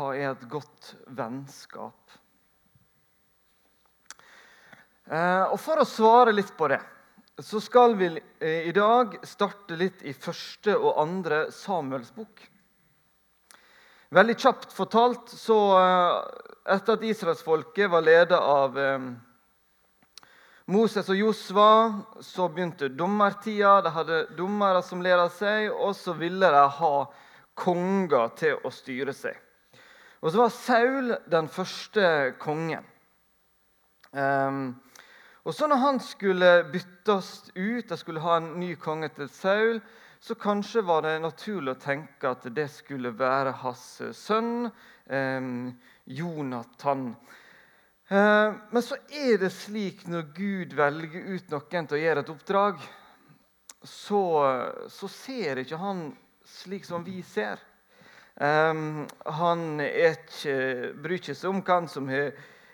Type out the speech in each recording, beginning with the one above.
hva er et godt vennskap? Eh, og For å svare litt på det så skal vi eh, i dag starte litt i første og andre Samuels bok. Veldig kjapt fortalt så Etter at israelsfolket var ledet av Moses og Josva, så begynte dommertida. De hadde dommere som ledet seg, og så ville de ha konger til å styre seg. Og så var Saul den første kongen. Um, og så når han skulle byttes ut, de skulle ha en ny konge til Saul, så kanskje var det naturlig å tenke at det skulle være hans sønn um, Jonathan. Uh, men så er det slik når Gud velger ut noen til å gjøre et oppdrag, så, så ser ikke han slik som vi ser. Um, han ikke, bryr ikke seg om hvem som er,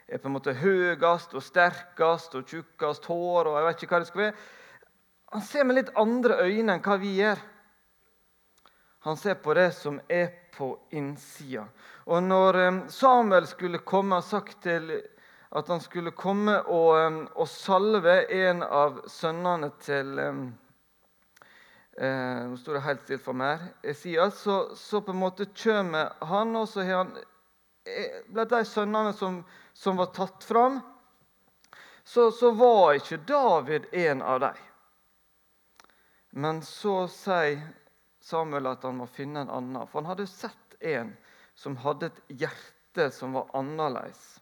er på en måte høyest og sterkest og tjukkest hår. og jeg vet ikke hva det skal være. Han ser med litt andre øyne enn hva vi gjør. Han ser på det som er på innsida. Og når Samuel skulle komme og sagt til at han skulle komme og, og salve en av sønnene til eh, Nå står det helt stilt for meg. Esias, så, så på en måte kommer han, og så han ble de sønnene som, som, var tatt fram, så, så var ikke David en av dem. Men så sier Samuel at han må finne en annen. For han hadde sett en som hadde et hjerte som var annerledes.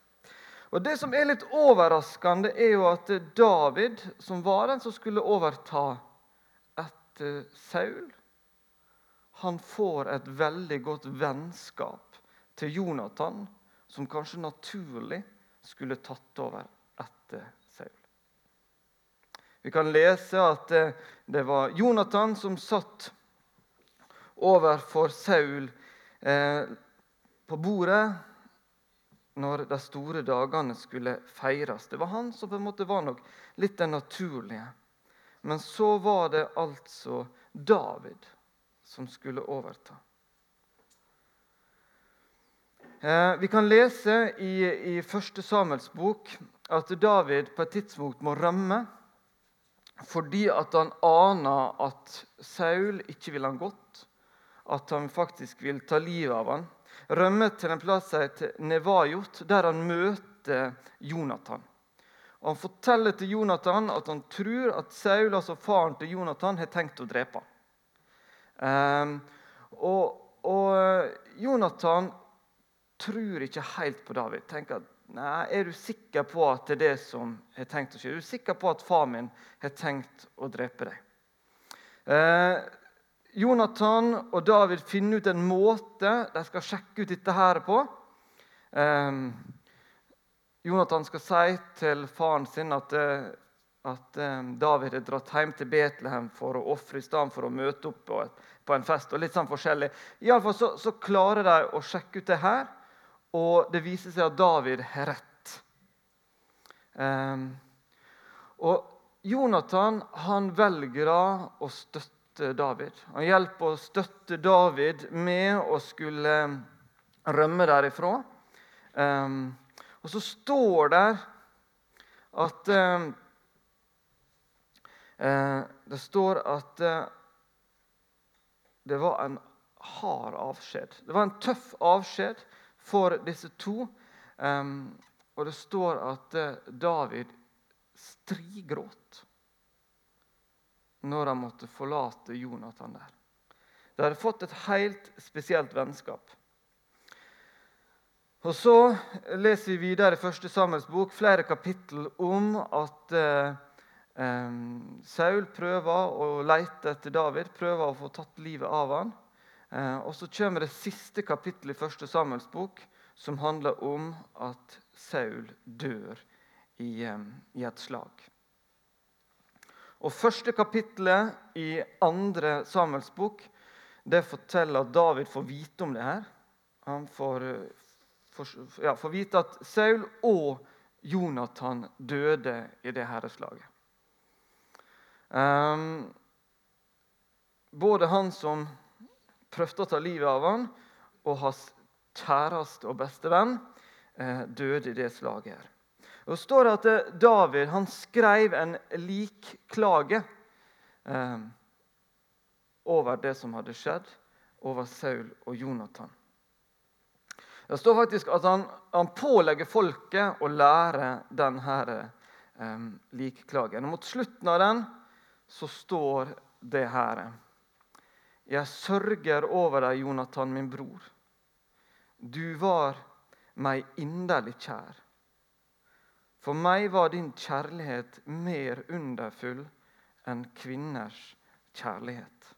Og Det som er litt overraskende, er jo at David, som var den som skulle overta at eh, Saul han får et veldig godt vennskap til Jonathan, som kanskje naturlig skulle tatt over etter Saul. Vi kan lese at det, eh, var Jonathan som satt overfor Saul eh, på bordet når de store dagene skulle feires. Det var han som på en måte var nok litt den naturlige. Men så var det altså David som skulle overta. Eh, vi kan lese i, i Første Samuels bok at David på et tidspunkt må rømme fordi han aner at Saul ikke vil han godt, at han faktisk vil ta livet av han. Rømme til en plass som heter Nevajot, der han møter Jonathan. Han forteller til Jonathan at han tror at Saul, altså faren til Jonathan, har tenkt å drepe ham. Um, og, og, Jonathan tror ikke helt på David. tenker at Nei, Er du sikker på at det er det som har tenkt å skje? Er du sikker på at far min har tenkt å drepe deg? Eh, Jonathan og David finner ut en måte de skal sjekke ut dette her på. Um, Jonathan skal si til faren sin at, eh, at eh, David er dratt hjem til Betlehem for å ofre i stedet for å møte opp på, på, en fest. og litt sånn forskjellig. Iallfall så, så klarer de å sjekke ut det her, og det viser seg at David har rett. Um, og Jonathan han velger å støtte David. Han hjelper å støtte David med å skulle rømme derifra. Um, og så står det at eh, eh, Det står at eh, det var en hard avskjed. Det var en tøff avskjed for disse to. Um, og det står at eh, David strigråt når han måtte forlate Jonathan der. De hadde fått et helt spesielt vennskap. Og Så leser vi videre i Første Samuels bok flere kapittel om at eh, eh, Saul prøver å lete etter David, prøver å få tatt livet av ham. Eh, og Så kommer det siste kapittelet i Første Samuels bok, som handler om at Saul dør i, eh, i et slag. Og Første kapittelet i andre Samuels bok det forteller at David får vite om det her. Han får får, ja, får vite at Saul og Jonathan døde i det herreslaget. Um, både han som prøvde å ta livet av ham, og hans kjæreste og bestevenn, eh, døde i det slaget. her. Det står at eh, David han skrev en likklage eh, over det som hadde skjedd, over Saul og Jonathan. Det står faktisk at han, han pålegger folket å lære denne um, likklagen. Og Mot slutten av den så står det her. Jeg sørger over deg, Jonathan, min bror. Du var meg inderlig kjær. For meg var din kjærlighet mer underfull enn kvinners kjærlighet.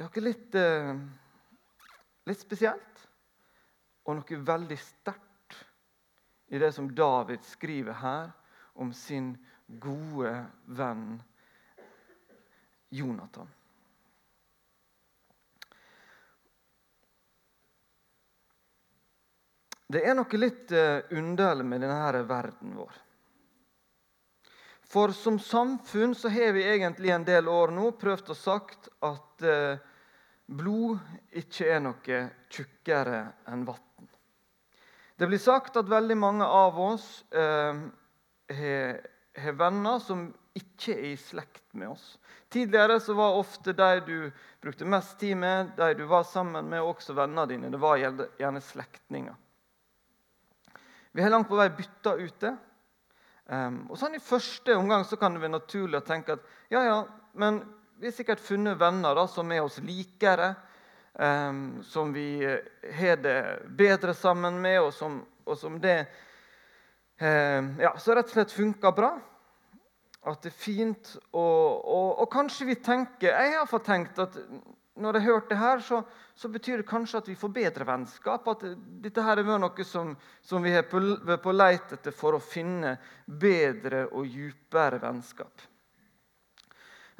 Det er noe litt, eh, litt spesielt og noe veldig sterkt i det som David skriver her om sin gode venn Jonathan. Det er noe litt eh, underlig med denne verden vår. For som samfunn så har vi egentlig en del år nå prøvd å sagt at eh, blod ikke er noe tjukkere enn vann. Det blir sagt at veldig mange av oss har, eh, venner som ikke er i slekt med oss. Tidligere så var ofte de du brukte mest tid med, de du var sammen med, også vennene dine. Det var gjerne slektninger. Vi har langt på vei bytta ut det. Um, og sånn I første omgang så kan det være naturlig å tenke at ja, ja, men vi har sikkert funnet venner da, som er oss likere, um, som vi har det bedre sammen med, og som, og som det um, ja, så rett og slett funker bra. At det er fint. Og, og, og kanskje vi tenker Jeg har fått tenkt at når jeg hørte det her, så, så, betyr det kanskje at vi får bedre vennskap. At dette her er noe som, som vi er på, på leit etter for å finne bedre og djupere vennskap.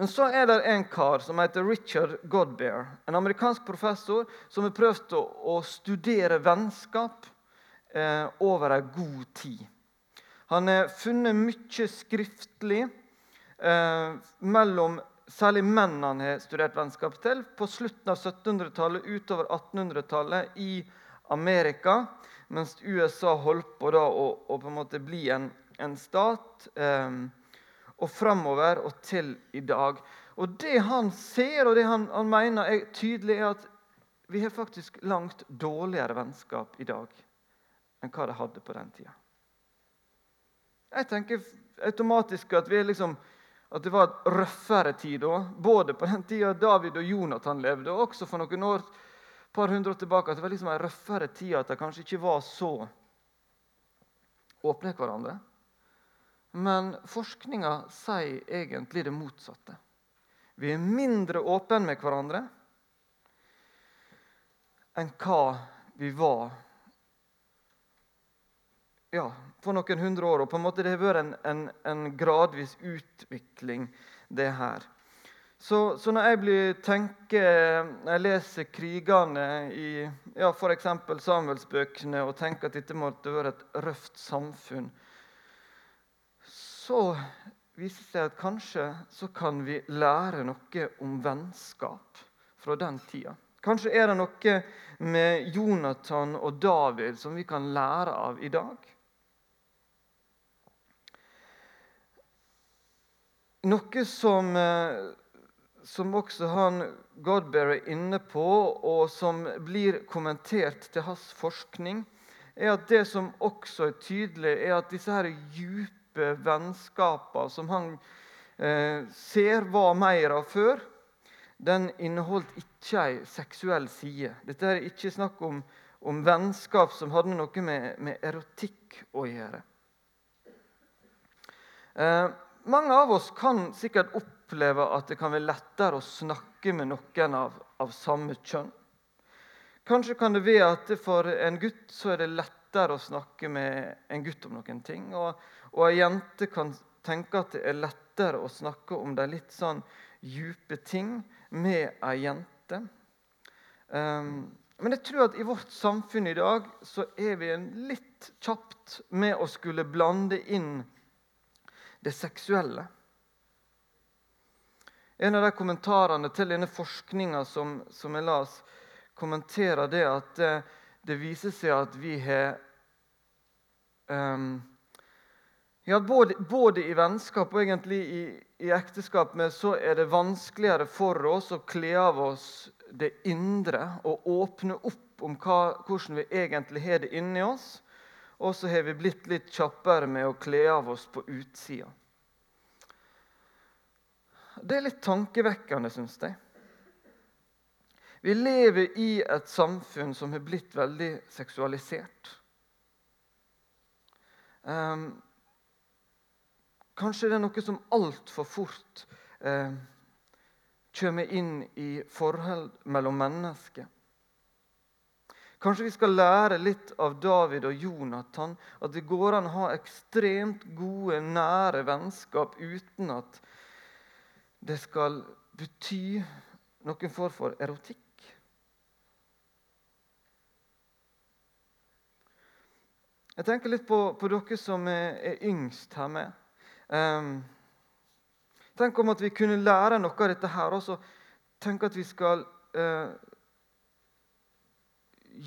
Men så er det en kar som heter Richard Godbear, en amerikansk professor som har prøvd å, studere vennskap eh, over en god tid. Han har funnet mye skriftlig eh, mellom særlig menn han har studert vennskap til, på slutten av 1700-tallet, utover 1800-tallet i Amerika, mens USA holdt på da å, å på en måte bli en, en stat. Eh, og framover og til i dag. Og Det han ser og det han, han mener er tydelig, er at vi har faktisk langt dårligere vennskap i dag enn hva de hadde på den tida. Jeg tenker automatisk at liksom at det var et røffere tid da, både på den tida David og Jonathan levde, og også for noen år par hundre år tilbake, at det var liksom en røffere tid, at de kanskje ikke var så åpne hverandre. Men forskninga sier egentlig det motsatte. Vi er mindre åpne med hverandre enn hva vi var ja, for noen hundre år. Og på en måte det har vært en, en, en gradvis utvikling, det her. Så, så, når jeg blir tenker, når jeg leser krigene i ja, f.eks. Samuelsbøkene og tenker at dette måtte være et røft samfunn, så viser det seg at kanskje så kan vi lære noe om vennskap fra den tida. Kanskje er det noe med Jonathan og David som vi kan lære av i dag. Noe som, eh, som også han Godberry er inne på, og som blir kommentert til hans forskning, er at det som også er tydelig, er at disse her djupe vennskapene som han eh, ser var mer av før, den inneholdt ikke ei seksuell side. Dette er ikke snakk om, om vennskap som hadde noe med, med erotikk å gjøre. Eh, mange av oss kan sikkert oppleve at det kan være lettere å snakke med noen av, av samme kjønn. Kanskje kan det være at for en gutt så er det lettere å snakke med en gutt om noen ting. Og, og ei jente kan tenke at det er lettere å snakke om de litt sånn djupe ting med ei jente. Um, men jeg tror at i vårt samfunn i dag så er vi litt kjapt med å skulle blande inn det seksuelle. En av de kommentarene til denne forskninga som, som jeg las, kommenterer det at det, det viser seg at vi har um, ja, både, både, i vennskap og egentlig i, i ekteskap med, så er det vanskeligere for oss å kle av oss det indre og åpne opp om hva, hvordan vi egentlig har det inni oss. Og så har vi blitt litt kjappere med å kle av oss på utsida. Det er litt tankevekkende, syns jeg. Vi lever i et samfunn som har blitt veldig seksualisert. Um, kanskje det er noe som altfor fort um, kommer inn i forhold mellom mennesker. Kanskje vi skal lære litt av David og Jonathan, at det går an å ha ekstremt gode, nære vennskap uten at det skal bety noen form for erotikk. Jeg tenker litt på, på dere som er, er, yngst her med. Um, tenk om at vi kunne lære noe av dette her. Også tenk at vi skal uh,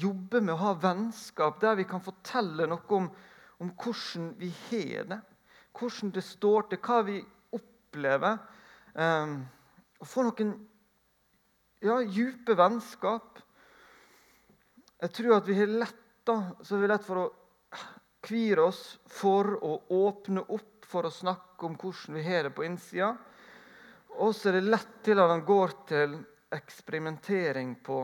jobbe med å ha vennskap der vi kan fortelle noe om, om hvordan vi har det. Hvordan det står til, hva vi opplever. Um, å få noen ja, dype vennskap. Jeg tror at vi har lett da, så vi lett for å kvire oss for å åpne opp for å snakke om hvordan vi har det på innsida. Og så er det lett til at han går til eksperimentering på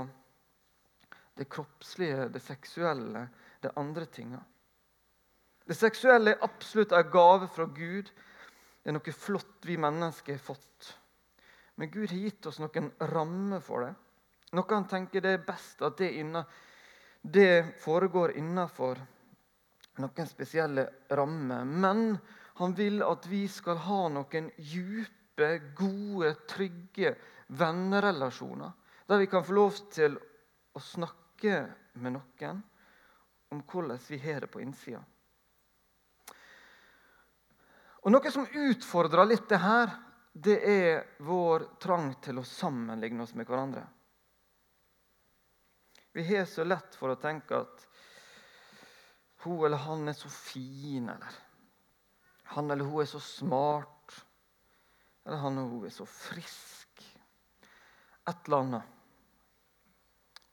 det kroppslige, det seksuelle, det andre tinga. Det seksuelle er absolutt en gave fra Gud. Det er noe flott vi mennesker har fått. Men Gud har gitt oss noen rammer for det. Noe han tenker det er best at det, inna, det foregår innafor noen spesielle rammer. Men han vil at vi skal ha noen djupe, gode, trygge vennerelasjoner. Der vi kan få lov til å snakke med noen om hvordan vi har det på innsida. Og Noe som utfordrer litt det her, det er vår trang til å sammenligne oss med hverandre. Vi har så lett for å tenke at hun eller han er så fin, eller han eller hun er så smart, eller han eller hun er så frisk. Et eller annet.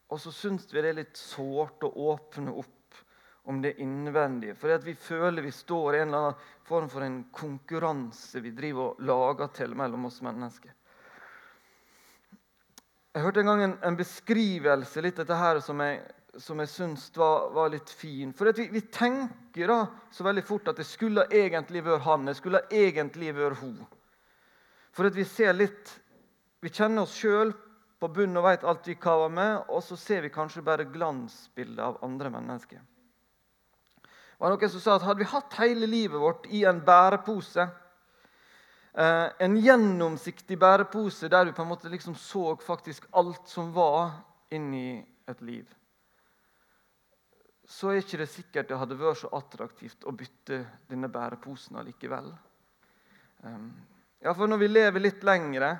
Og så syns vi det er litt sårt å åpne opp om det innvendige. For vi føler vi står i en eller annen form for en konkurranse vi driver og lager til mellom oss mennesker. Jeg hørte en gang en, en beskrivelse litt dette her som jeg, som jeg syns var, var, litt fin. For vi, vi, tenker da så veldig fort at det skulle egentlig vært han, det skulle egentlig vært hun. For vi ser litt Vi kjenner oss sjøl på bunnen og vet alt vi kaver med, og så ser vi kanskje bare glansbildet av andre mennesker Det var noen som sa at hadde vi hatt hele livet vårt i en bærepose eh, En gjennomsiktig bærepose der du på en måte liksom så faktisk alt som var inni et liv så er ikke det sikkert det hadde vært så attraktivt å bytte denne bæreposen allikevel. Um, ja, for når vi lever litt lengre,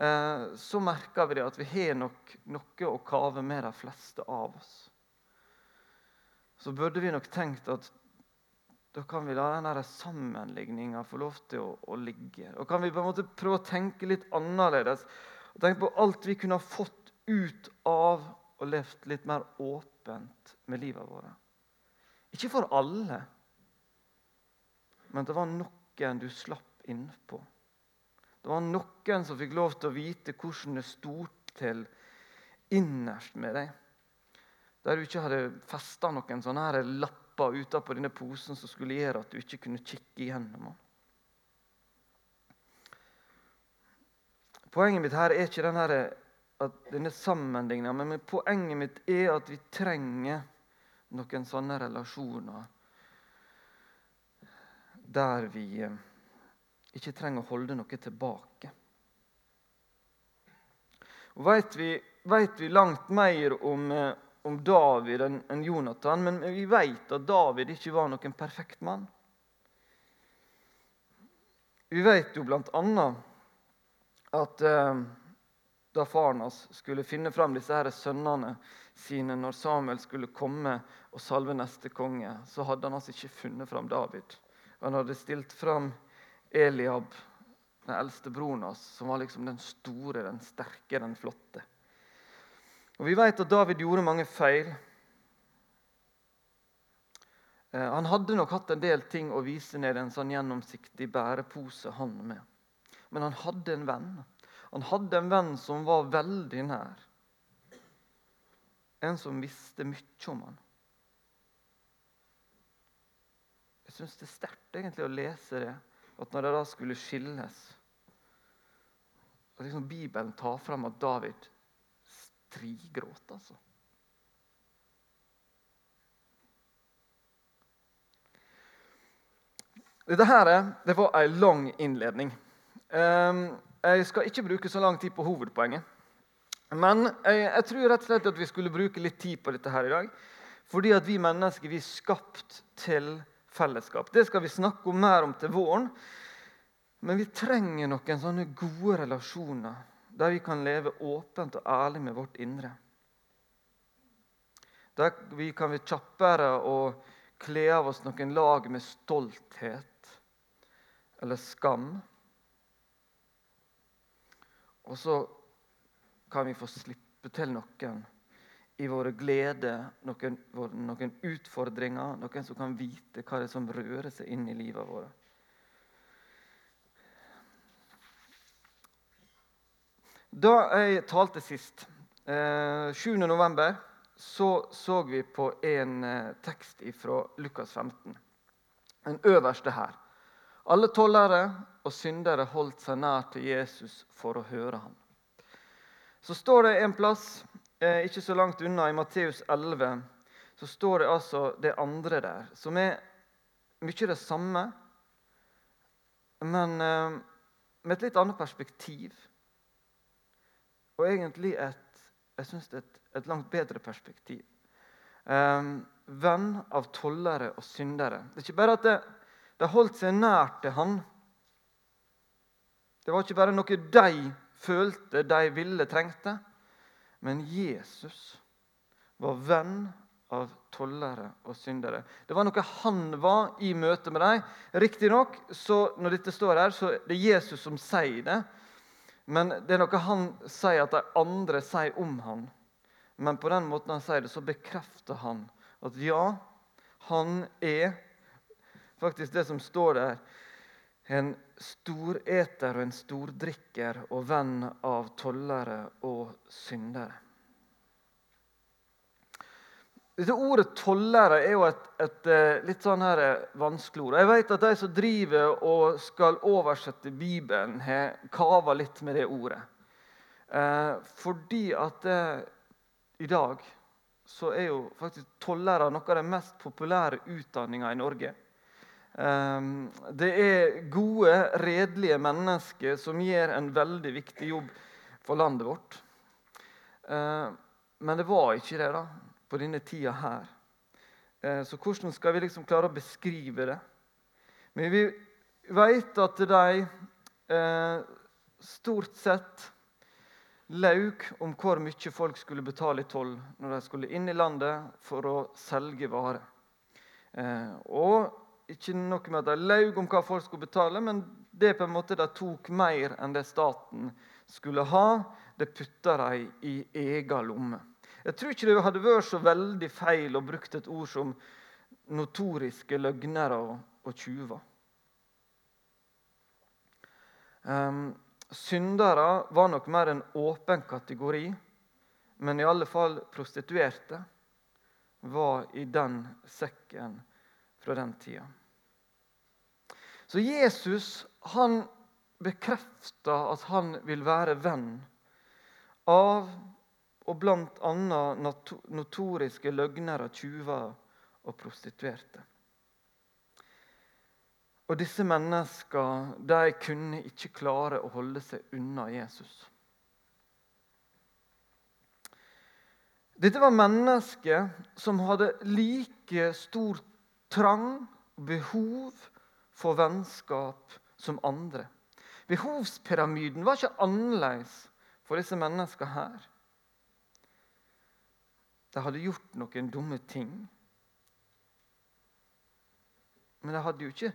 uh, så merker vi det at vi har nok noe å kave med de fleste av oss så burde vi nok tenkt at da kan vi la den sammenligninga få lov til å, å, ligge. Da kan vi på en måte prøve å tenke litt annerledes. Tenke på alt vi kunne ha fått ut av og levd litt mer åpent med livet vårt. Ikke for alle, men det var noen du slapp innpå. Det var noen som fikk lov til å vite hvordan det sto til innerst med deg der du ikke hadde festa noen sånne lapper utapå denne posen som skulle gjøre at du ikke kunne kikke igjennom den. Poenget mitt her er ikke denne, er sammenligna. men poenget mitt er at vi trenger noen sånne relasjoner der vi eh, ikke trenger å holde noe tilbake. Og vet vi, vet vi langt mer om eh, om David enn Jonathan, men vi vet at David ikke var noen perfekt mann. Vi vet jo bl.a. at eh, da faren hans skulle finne fram disse her sønnene sine når Samuel skulle komme og salve neste konge, så hadde han altså ikke funnet fram David. Han hadde stilt fram Eliab, den eldste broren hans, som var liksom den store, den sterke, den flotte. Og Vi vet at David gjorde mange feil. Eh, han hadde nok hatt en del ting å vise ned en sånn gjennomsiktig bærepose, han med. Men han hadde en venn. Han hadde en venn som var veldig nær. En som visste mye om han. Jeg syns det er sterkt egentlig å lese det, at når de da skulle skilles at liksom Bibelen tar fram at David strigråt, altså. Dette her, det var ei lang innledning. Ehm, jeg skal ikke bruke så lang tid på hovedpoenget. Men jeg, jeg, tror rett og slett at vi skulle bruke litt tid på dette her i dag. Fordi at vi mennesker vi er skapt til fellesskap. Det skal vi snakke om mer om til våren. Men vi trenger noen sånne gode relasjoner der vi kan leve åpent og ærlig med vårt indre. Der vi kan være kjappere og kle av oss noen lag med stolthet eller skam. Og så kan vi få slippe til noen i våre gleder, noen, noen utfordringer, noen som kan vite hva det er som rører seg inn i livet vårt. Da jeg talte sist, eh, 7.11., så så vi på en eh, tekst fra Lukas 15. Den øverste her. Alle tollere og syndere holdt seg nær til Jesus for å høre ham. Så står det en plass, eh, ikke så langt unna, i Matteus 11, så står det altså det andre der, som er mye det samme, men eh, med et litt annet perspektiv. Og egentlig et, jeg synes det er et, et langt bedre perspektiv. Um, venn av tollere og syndere. Det er ikke bare at det, det holdt seg nær til han. Det var ikke bare noe de følte, de ville, trengte. Men Jesus var venn av tollere og syndere. Det var noe han var i møte med dem. Riktignok, når dette står her, så det er Jesus som sier det. Men det er noe han sier at de andre sier om han. Men på den måten han sier det, så bekrefter han at ja, han er faktisk det som står der, en storeter og en stordrikker og venn av tollere og syndere. Dette Ordet 'tollere' er jo et, et, eh, litt sånn her eh, vanskelig ord. Jeg vet at de som driver og skal oversette Bibelen, har kava litt med det ordet. Eh, fordi at eh, i dag så er jo faktisk tollere noe av den mest populære utdanninga i Norge. Eh, det er gode, redelige mennesker som gjør en veldig viktig jobb for landet vårt. Eh, men det var ikke det, da på denne tida her. Eh, så hvordan skal vi liksom klare å beskrive det? Men vi vet at de eh, stort sett laug om hvor mye folk skulle betale i toll når de skulle inn i landet for å selge varer. Og ikke noe med at de laug om hva folk skulle betale, men det på en måte de tok mer enn det staten skulle ha. Det putta de i egen lomme. Jeg tror ikke det hadde vært så veldig feil å bruke et ord som notoriske løgnere og, og tjuver. Um, syndere var nok mer en åpen kategori, men i alle fall prostituerte var i den sekken fra den tida. Så Jesus han bekrefter at han vil være venn av og bl.a. notoriske løgnere, tjuver og prostituerte. Og disse menneskene de kunne ikke klare å holde seg unna Jesus. Dette var mennesker som hadde like stor trang og behov for vennskap som andre. Behovspyramiden var ikke annerledes for disse menneskene her. De hadde gjort noen dumme ting. Men de hadde jo ikke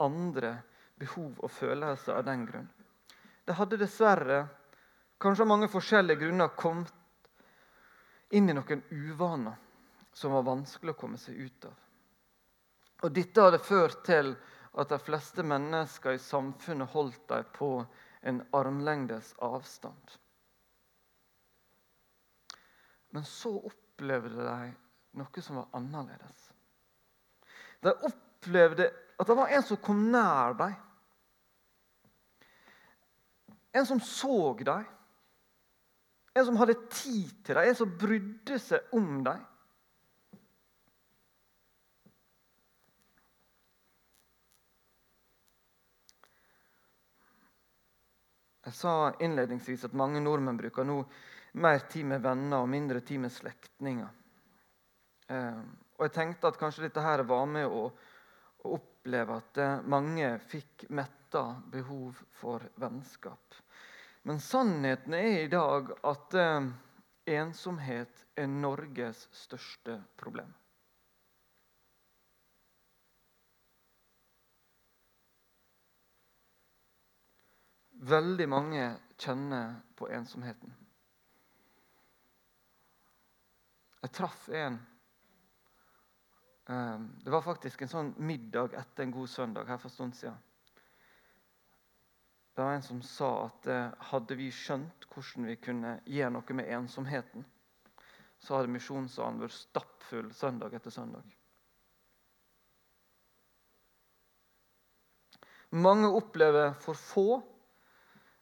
andre behov og følelser av den grunn. De hadde dessverre, kanskje av mange forskjellige grunner, kommet inn i noen uvaner som var vanskelig å komme seg ut av. Og Dette hadde ført til at de fleste mennesker i samfunnet holdt dem på en armlengdes avstand. Men så opplevde de noe som var annerledes. De opplevde at det var en som kom nær dem. En som så dem. En som hadde tid til dem, en som brydde seg om dem. Jeg sa innledningsvis at mange nordmenn bruker nå mer tid med venner og mindre tid med slektninger. Eh, og jeg tenkte at kanskje dette her var med å, å oppleve at eh, mange fikk metta behov for vennskap. Men sannheten er i dag at eh, ensomhet er Norges største problem. Veldig mange kjenner på ensomheten. Jeg traff en eh, Det var faktisk en sånn middag etter en god søndag her for en stund siden. Det var en som sa at eh, hadde vi skjønt hvordan vi kunne gjøre noe med ensomheten, så hadde misjonssalen vært stappfull søndag etter søndag. Mange opplever for få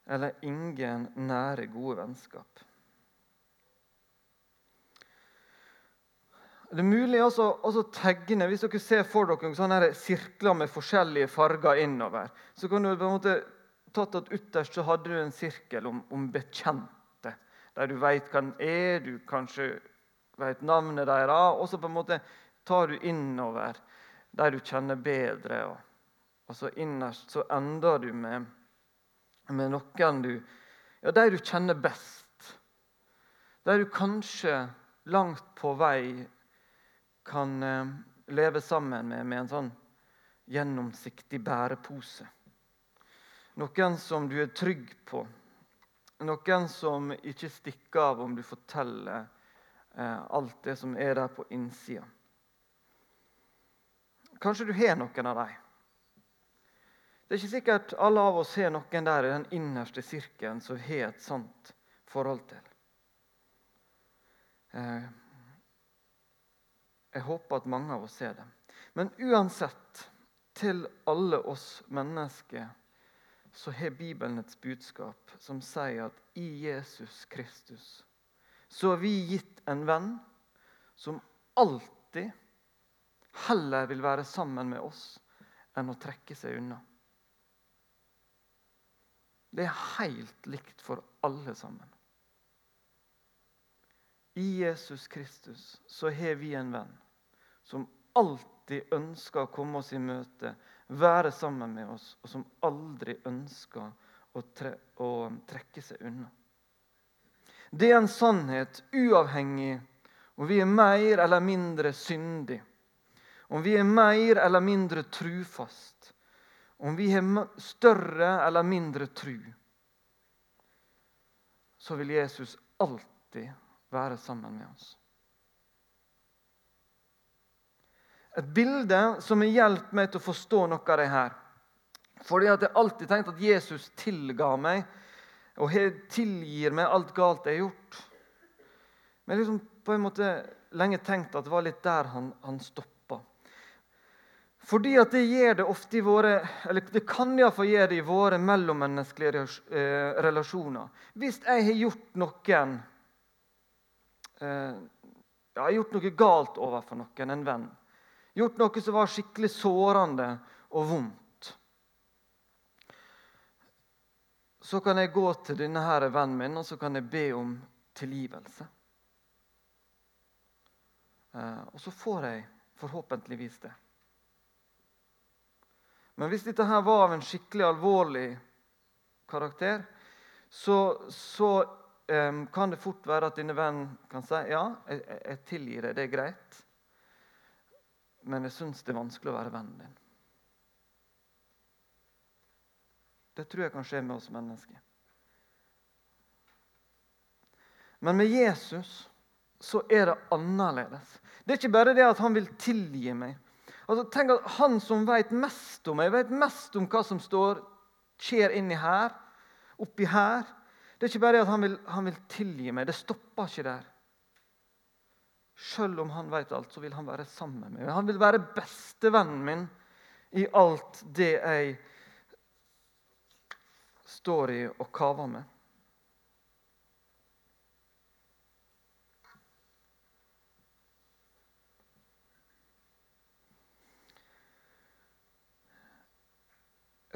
eller ingen nære, gode vennskap. Det er mulig også å tegne Hvis dere ser for dere sånne sirkler med forskjellige farger innover, så kan du på en måte tatt at Ytterst så hadde du en sirkel om, om bekjente, der du vet hva den er, du kanskje vet navnet deres, og så på en måte tar du innover der du kjenner bedre. Og, og så innerst så ender du med med noen du Ja, de du kjenner best. De du kanskje langt på vei kan eh, leve sammen med med en sånn gjennomsiktig bærepose. Noen som du er trygg på. Noen som ikke stikker av om du forteller eh, alt det som er der på innsida. Kanskje du har noen av dem. Det er ikke sikkert alle av oss har noen der i den innerste sirkelen som har et sånt forhold til. Eh, jeg håper at mange av oss ser det. Men uansett, til alle oss mennesker så har Bibelen et budskap som sier at i Jesus Kristus så har vi gitt en venn som alltid heller vil være sammen med oss enn å trekke seg unna. Det er helt likt for alle sammen. I Jesus Kristus så har vi en venn som alltid ønsker å komme oss i møte, være sammen med oss, og som aldri ønsker å, tre å trekke seg unna. Det er en sannhet uavhengig om vi er mer eller mindre syndige, om vi er mer eller mindre trufast, om vi har større eller mindre tru, så vil Jesus alltid være sammen med oss. Et bilde som har hjulpet meg til å forstå noe av det her. Fordi at jeg alltid tenkt at Jesus tilga meg og tilgir meg alt galt jeg har gjort. Men jeg liksom på en måte lenge tenkt at det var litt der han, han stoppa. Fordi at det gjør det ofte i våre, eller det kan iallfall gjøre det i våre mellommenneskelige eh, relasjoner. Hvis jeg har gjort noen eh, jeg har gjort noe galt overfor noen, en venn, gjort noe som var skikkelig sårende og vondt, så kan jeg gå til denne her vennen min og så kan jeg be om tilgivelse. Eh, og så får jeg forhåpentligvis det. Men hvis dette her var av en skikkelig alvorlig karakter, så, så um, kan det fort være at dine venn kan si ja, jeg, jeg tilgir deg, det er greit, men jeg syns det er vanskelig å være vennen din. Det tror jeg kan skje med oss mennesker. Men med Jesus så er det annerledes. Det er ikke bare det at han vil tilgi meg. Altså, tenk at Han som vet mest om meg, vet mest om hva som står, skjer inni her, oppi her. Det er ikke bare det at han vil, han vil tilgi meg. Det stopper ikke der. Selv om han vet alt, så vil han være sammen med meg. Han vil være bestevennen min i alt det jeg står i og kaver med.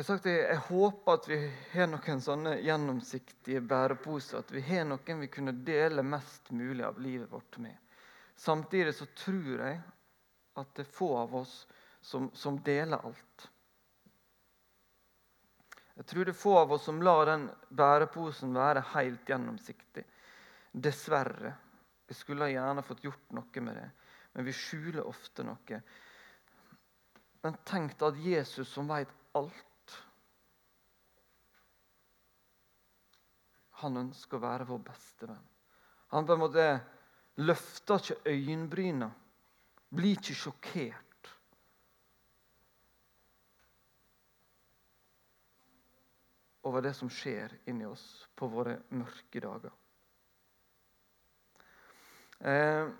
Jeg, sagt, jeg håper at vi har noen sånne gjennomsiktige bæreposer. At vi har noen vi kunne dele mest mulig av livet vårt med. Samtidig så tror jeg at det er få av oss som, som deler alt. Jeg tror det er få av oss som lar den bæreposen være helt gjennomsiktig. Dessverre. Jeg skulle gjerne fått gjort noe med det, men vi skjuler ofte noe. Men tenk at Jesus som vet alt, Han ønsker å være vår beste venn. Han på en måte løfter ikke øyenbryna, blir ikke sjokkert. over det som skjer inni oss på våre mørke dager. Eh,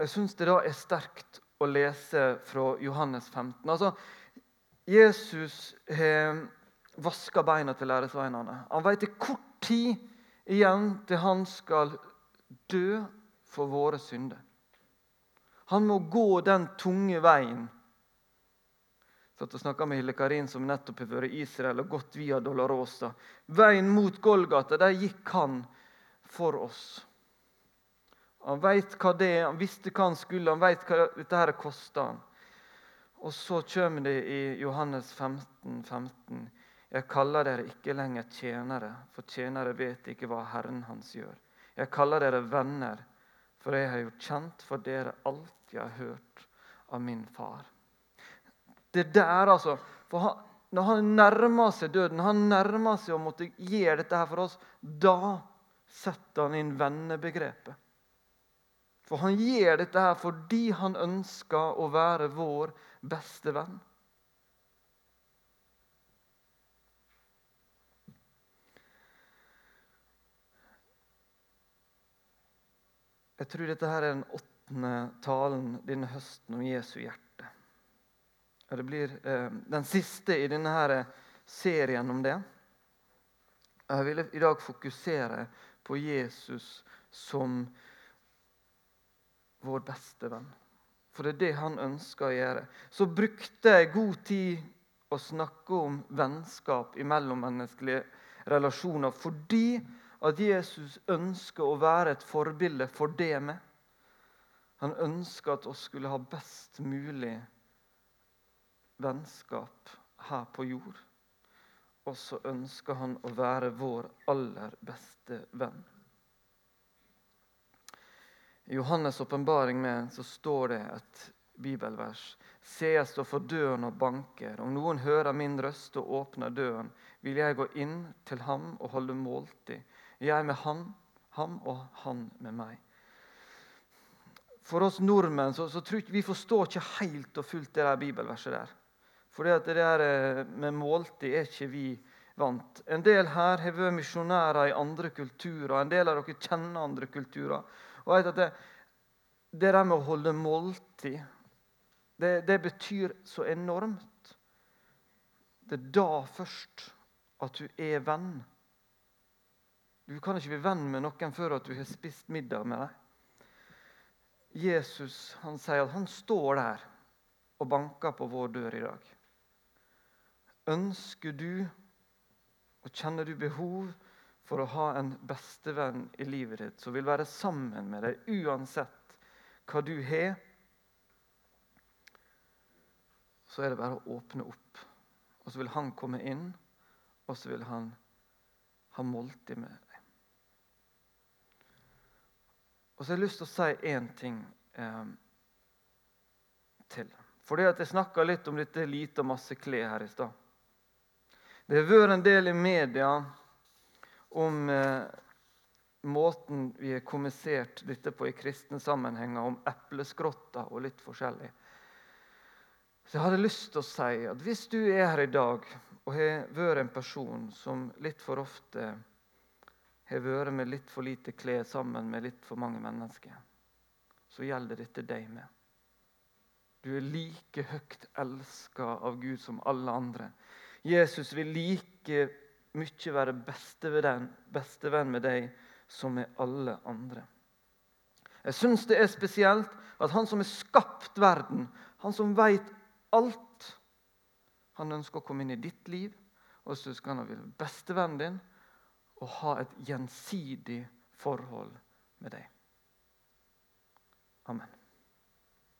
jeg syns det da er sterkt å lese fra Johannes 15. Altså, Jesus har vasker beina til læresveinene. Han vet det kort tid igjen til han skal dø for våre synder. Han må gå den tunge veien. Satt og snakka med Hille Karin, som nettopp har vært i Israel og gått via Dolorosa. Veien mot Golgata, der gikk han for oss. Han veit hva det er, han visste hva han skulle, han veit hva dette her kosta. Og så kommer det i Johannes 15, 15. Jeg kaller dere ikke lenger tjenere, for tjenere vet ikke hva Herren hans gjør. Jeg kaller dere venner, for jeg har gjort kjent for dere alt jeg har hørt av min far. Det der, altså. For han, når han nærmer seg døden, han nærmer seg å måtte gi dette her for oss, da setter han inn vennebegrepet. For han gjør dette her fordi han ønsker å være vår beste venn. Jeg tror dette her er den åttende talen denne høsten om Jesu hjerte. Det blir eh, den siste i denne her serien om det. Jeg vil i dag fokusere på Jesus som vår beste venn. For det er det han ønsker å gjøre. Så brukte jeg god tid å snakke om vennskap i mellommenneskelige relasjoner fordi at Jesus ønsker å være et forbilde for det med. Han ønsker at oss skulle ha best mulig vennskap her på jord. Og så ønsker han å være vår aller beste venn. I Johannes' åpenbaring står det et bibelvers. Se, jeg står for døren og banker. Om noen hører min røst og åpner døren, vil jeg gå inn til ham og holde måltid jeg med han, ham og han med meg. For oss nordmenn så, så tror vi forstår ikke helt og fullt det der bibelverset der. For det, der eh, med måltid er ikke vi vant. En del her har vært misjonærer i andre kulturer. En del av dere kjenner andre kulturer. Og vet at det, det der med å holde måltid, det, det betyr så enormt. Det er da først at du er venn. Du kan ikke bli venn med noen før at du har spist middag med dem. Jesus han sier at han står der og banker på vår dør i dag. Ønsker du og kjenner du behov for å ha en bestevenn i livet ditt som vil være sammen med deg uansett hva du har, så er det bare å åpne opp. Og så vil han komme inn og så vil han ha måltid med deg. Og så har jeg lyst til å si én ting eh, til. Fordi at Jeg snakka litt om dette lite og masse klær her i stad. Det har vært en del i media om eh, måten vi har kommunisert dette på i kristne sammenhenger, om epleskrotter og litt forskjellig. Så jeg hadde lyst til å si at hvis du er her i dag og har vært en person som litt for ofte har vært med litt for lite klær sammen med litt for mange mennesker, så gjelder dette deg med. Du er like høyt elska av Gud som alle andre. Jesus vil like mye være bestevenn, med deg som med alle andre. Jeg syns det er spesielt at han som har skapt verden, han som veit alt, han ønsker å komme inn i ditt liv, og så skal han være bestevennen din og ha et gjensidig forhold med deg. Amen.